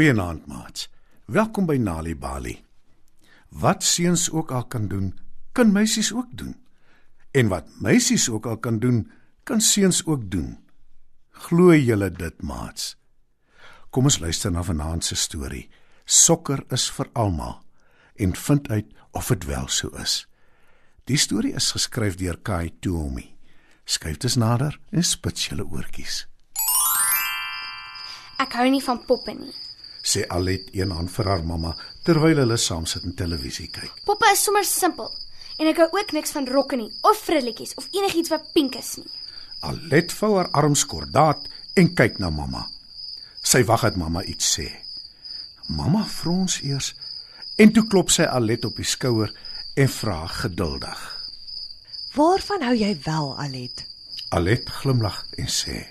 Goeienaand, maats. Welkom by Nali Bali. Wat seuns ook al kan doen, kan meisies ook doen. En wat meisies ook al kan doen, kan seuns ook doen. Glo julle dit, maats? Kom ons luister na vanaand se storie. Sokker is vir almal en vind uit of dit wel so is. Die storie is geskryf deur Kai Tuomi. Skryf dit nader en spits julle oortjies. Ek hou nie van poppe nie. Sê Alet een hand vir haar mamma terwyl hulle saam sit en televisie kyk. Poppe is sommer simpel en ek hou ook niks van rokke nie of frilletjies of enigiets wat pink is nie. Alet vou haar arms kordaat en kyk na mamma. Sy wag dat mamma iets sê. Mamma frons eers en toe klop sy Alet op die skouer en vra geduldig. Waarvan hou jy wel, Alet? Alet glimlag en sê: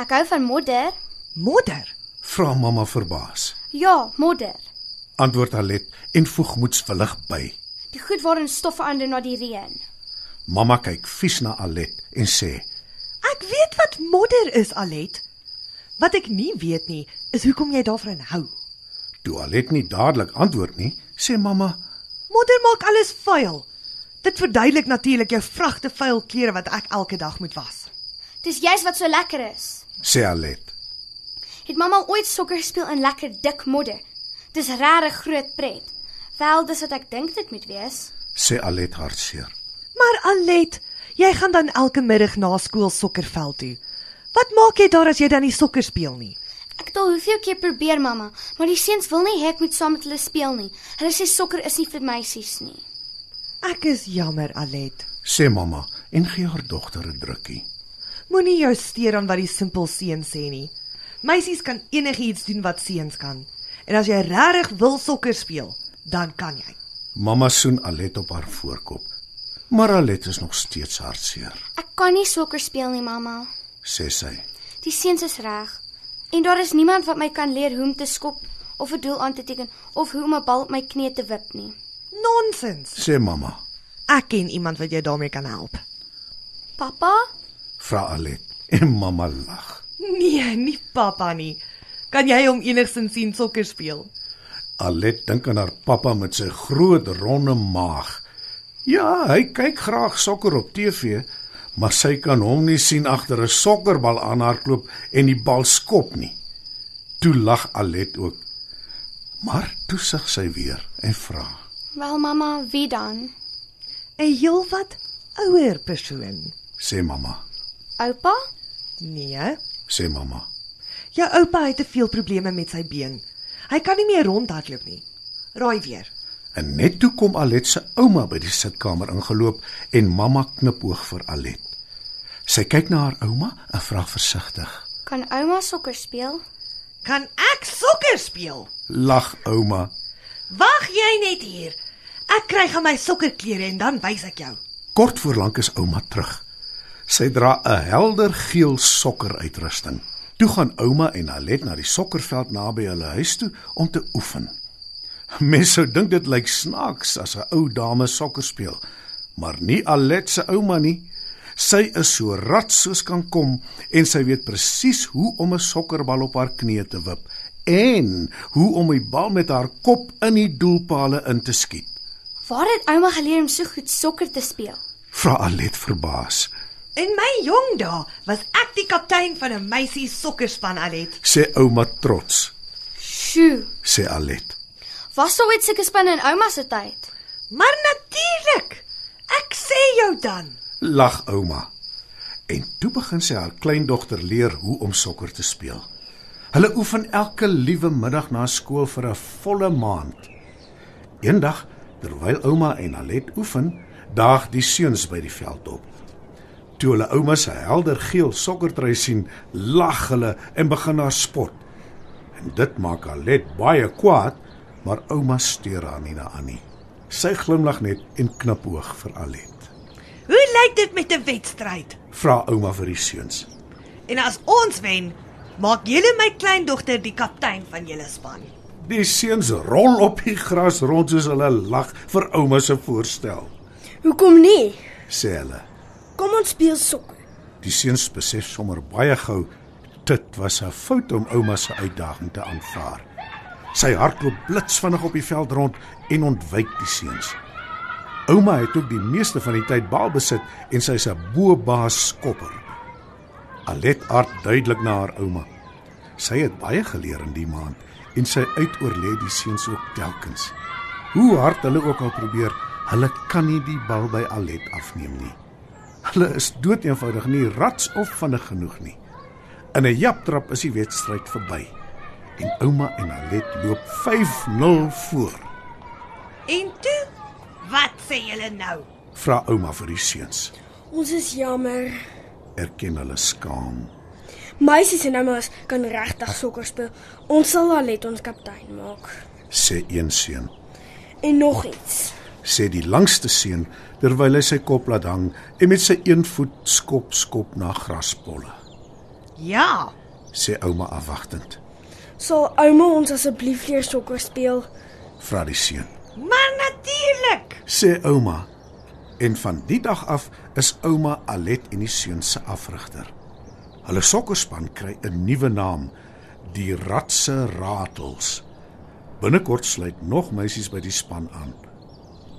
Ek hou van modder. Modder. "Vra mamma verbaas." Ja, modder. Antwoord Alet en voeg moedswillig by. Die goed waarin stof verander na die reën. Mamma kyk vies na Alet en sê: Ek weet wat modder is, Alet. Wat ek nie weet nie, is hoekom jy daarvan hou. Toe Alet nie dadelik antwoord nie, sê mamma: Modder maak alles vuil. Dit verduidelik natuurlik jou vragte vuil klere wat ek elke dag moet was. Dis juist wat so lekker is. sê Alet. Het mamma ooit sokker gespeel in lekker dik modder? Dis regtig groot pret. Wel, dis wat ek dink dit moet wees. sê Alet hartseer. Maar Alet, jy gaan dan elke middag na skool sokkerveld toe. Wat maak jy daar as jy dan nie sokker speel nie? Ek het al hoeveel keer probeer, mamma, maar die seuns wil nie hê ek moet saam met hulle speel nie. Hulle sê sokker is nie vir meisies nie. Ek is jammer, Alet. sê mamma en gee haar dogter 'n drukkie. Moenie jou steur aan wat die simpel seun sê nie. Meisies kan enigiets doen wat seuns kan. En as jy regtig wil sokker speel, dan kan jy. Mamma soen Alet op haar voorkop. Maar Alet is nog steeds hartseer, Ek kan nie sokker speel nie, mamma. sê sy. Die seuns is reg. En daar is niemand wat my kan leer hoe om te skop of 'n doel aan te teken of hoe om 'n bal op my knie te wip nie. Nonsens. Sê mamma, Ek ken iemand wat jou daarmee kan help. Pappa? vra Alet en mamma lag. Nee, nie pappa nie. Kan jy hom enigsins sien sokker speel? Alet dink aan haar pappa met sy groot ronde maag. Ja, hy kyk graag sokker op TV, maar sy kan hom nie sien agter 'n sokkerbal aanhardloop en die bal skop nie. Toe lag Alet ook. Maar toe sug sy weer en vra: Wel, mamma, wie dan? 'n Heelwat ouer persoon. "Sê mamma, Oupa? Nee, sê mamma. jou oupa het te veel probleme met sy been. Hy kan nie meer rondhardloop nie. Raai weer. En net toe kom Alet se ouma by die sitkamer ingeloop en mamma knipoog vir Alet. Sy kyk na haar ouma en vra versigtig: Kan ouma sokker speel? Kan ek sokker speel? "Lag ouma." Wag jy net hier. Ek kry gaan my sokkerklere en dan wys ek jou. Kort voor lank is ouma terug. Sy dra 'n helder geel sokkeruitrusting. Toe gaan ouma en Alet na die sokkerveld naby hulle huis toe om te oefen. Mense sou dink dit lyk snaaks as 'n ou dame sokker speel, maar nie Alet se ouma nie. Sy is so rad soos kan kom en sy weet presies hoe om 'n sokkerbal op haar knie te wip en hoe om die bal met haar kop in die doelpale in te skiet. Waar het ouma geleer om so goed sokker te speel? Vra Alet verbaas. In my jong dae was ek die kaptein van 'n meisie sokkerspan Alet. Sê ouma trots. Sjoe. Sê Alet. Was daar ooit sulke spanne in ouma se tyd? Maar natuurlik. Ek sê jou dan. lag ouma. En toe begin sy haar kleindogter leer hoe om sokker te speel. Hulle oefen elke liewe middag na skool vir 'n volle maand. Eendag, terwyl ouma en Alet oefen, daag die seuns by die veld op. Toe hulle ouma se helder geel sokkertrui sien, lag hulle en begin haar spot. En dit maak Alet baie kwaad, maar ouma steur haar nie daaraan nie. Sy glimlag net en knipoog vir Alet. Hoe lyk dit met 'n wedstryd? Vra ouma vir die seuns. En as ons wen, maak julle my kleindogter die kaptein van julle span. Die seuns rol op die gras rond soos hulle lag vir ouma se voorstel, Hoekom nie? sê hulle. Kom ons speel sokker. Die seuns besef sommer baie gou dit was 'n fout om ouma se uitdaging te aanvaar. Sy hardloop blitsvinnig op die veld rond en ontwyk die seuns. Ouma het ook die meeste van die tyd bal besit en sy is 'n bobaas skopper. Alet aard duidelik na haar ouma. Sy het baie geleer in die maand en sy uitoorlê die seuns ook telkens. Hoe hard hulle ook al probeer, hulle kan nie die bal by Alet afneem nie. Hulle is doeteenvoudig nie rats of vinnig genoeg nie. In 'n japtrap is die wedstryd verby. En ouma en Alet loop 5-0 voor. En toe, wat sê julle nou? Vra ouma vir die seuns. Ons is jammer. Erken hulle skaam. Meisies en oumas kan regtig sokker speel. Ons sal Alet ons kaptein maak. Sê een seun. En nog iets. Sê die langste seun terwyl hy sy kop laat hang en met sy een voet skop skop na graspolle. Ja, Sê ouma afwagtend. Sal ouma ons asseblief leer sokker speel? Vra die seun. maar natuurlik. Sê ouma. En van die dag af is ouma Alet en die seun se afrigter. Hulle sokkerspan kry 'n nuwe naam, die Ratse Ratels. Binnekort sluit nog meisies by die span aan.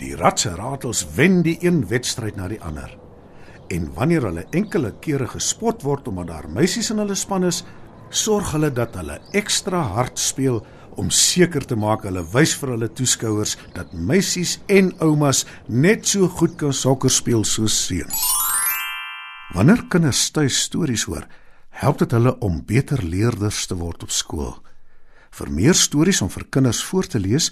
Die Ratse Ratels wen die een wedstryd na die ander. En wanneer hulle enkele kere gespot word omdat daar meisies in hulle span is, sorg hulle dat hulle ekstra hard speel om seker te maak hulle wys vir hulle toeskouers dat meisies en oumas net so goed kan sokker speel soos seuns. Wanneer kinders tuis stories hoor, help dit hulle om beter leerders te word op skool. Vir meer stories om vir kinders voor te lees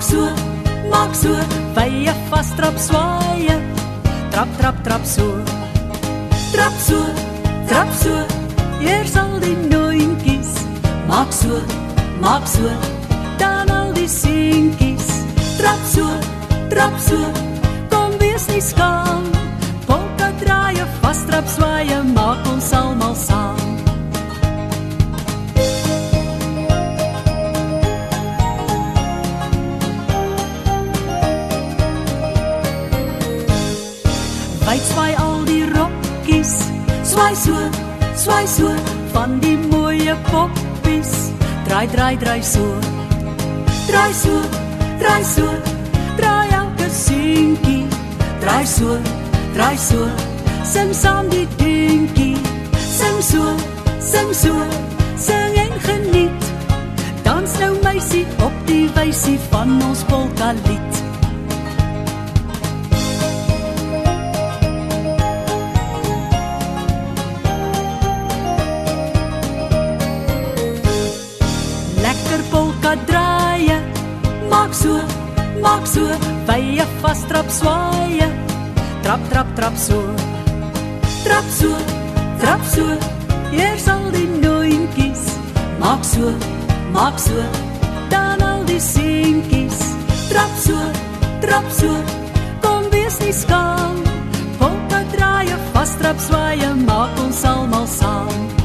Maak so, maak so, vye vas trap swaaie. Trap trap trap so. Trap so, trap so. Hier sal die noontjies. Maak so, maak so. Dan al die seentjies. Trap so, trap so. Kom wees nie skaam. Polka draaie, vas trap swaaie, Swaai so, swaai so van die mooie poppies. Draai, draai, draai so. Draai so, draai so. Draai elke seentjie. Draai so, draai so. Sing saam die dingetjie. Sing so, sing so. Sing en geniet. Dans nou meisie op die wysie van ons polka Maak so, maak so, vye vas trap swaaie. Trap trap trap so. Trap so, trap so. Hier sal die noontjies. Maak so, maak so. Dan al die seentjies. Trap so, trap so. Kom wees nie skaam. Polka draaie, vas trap swaaie, maak ons almal saam.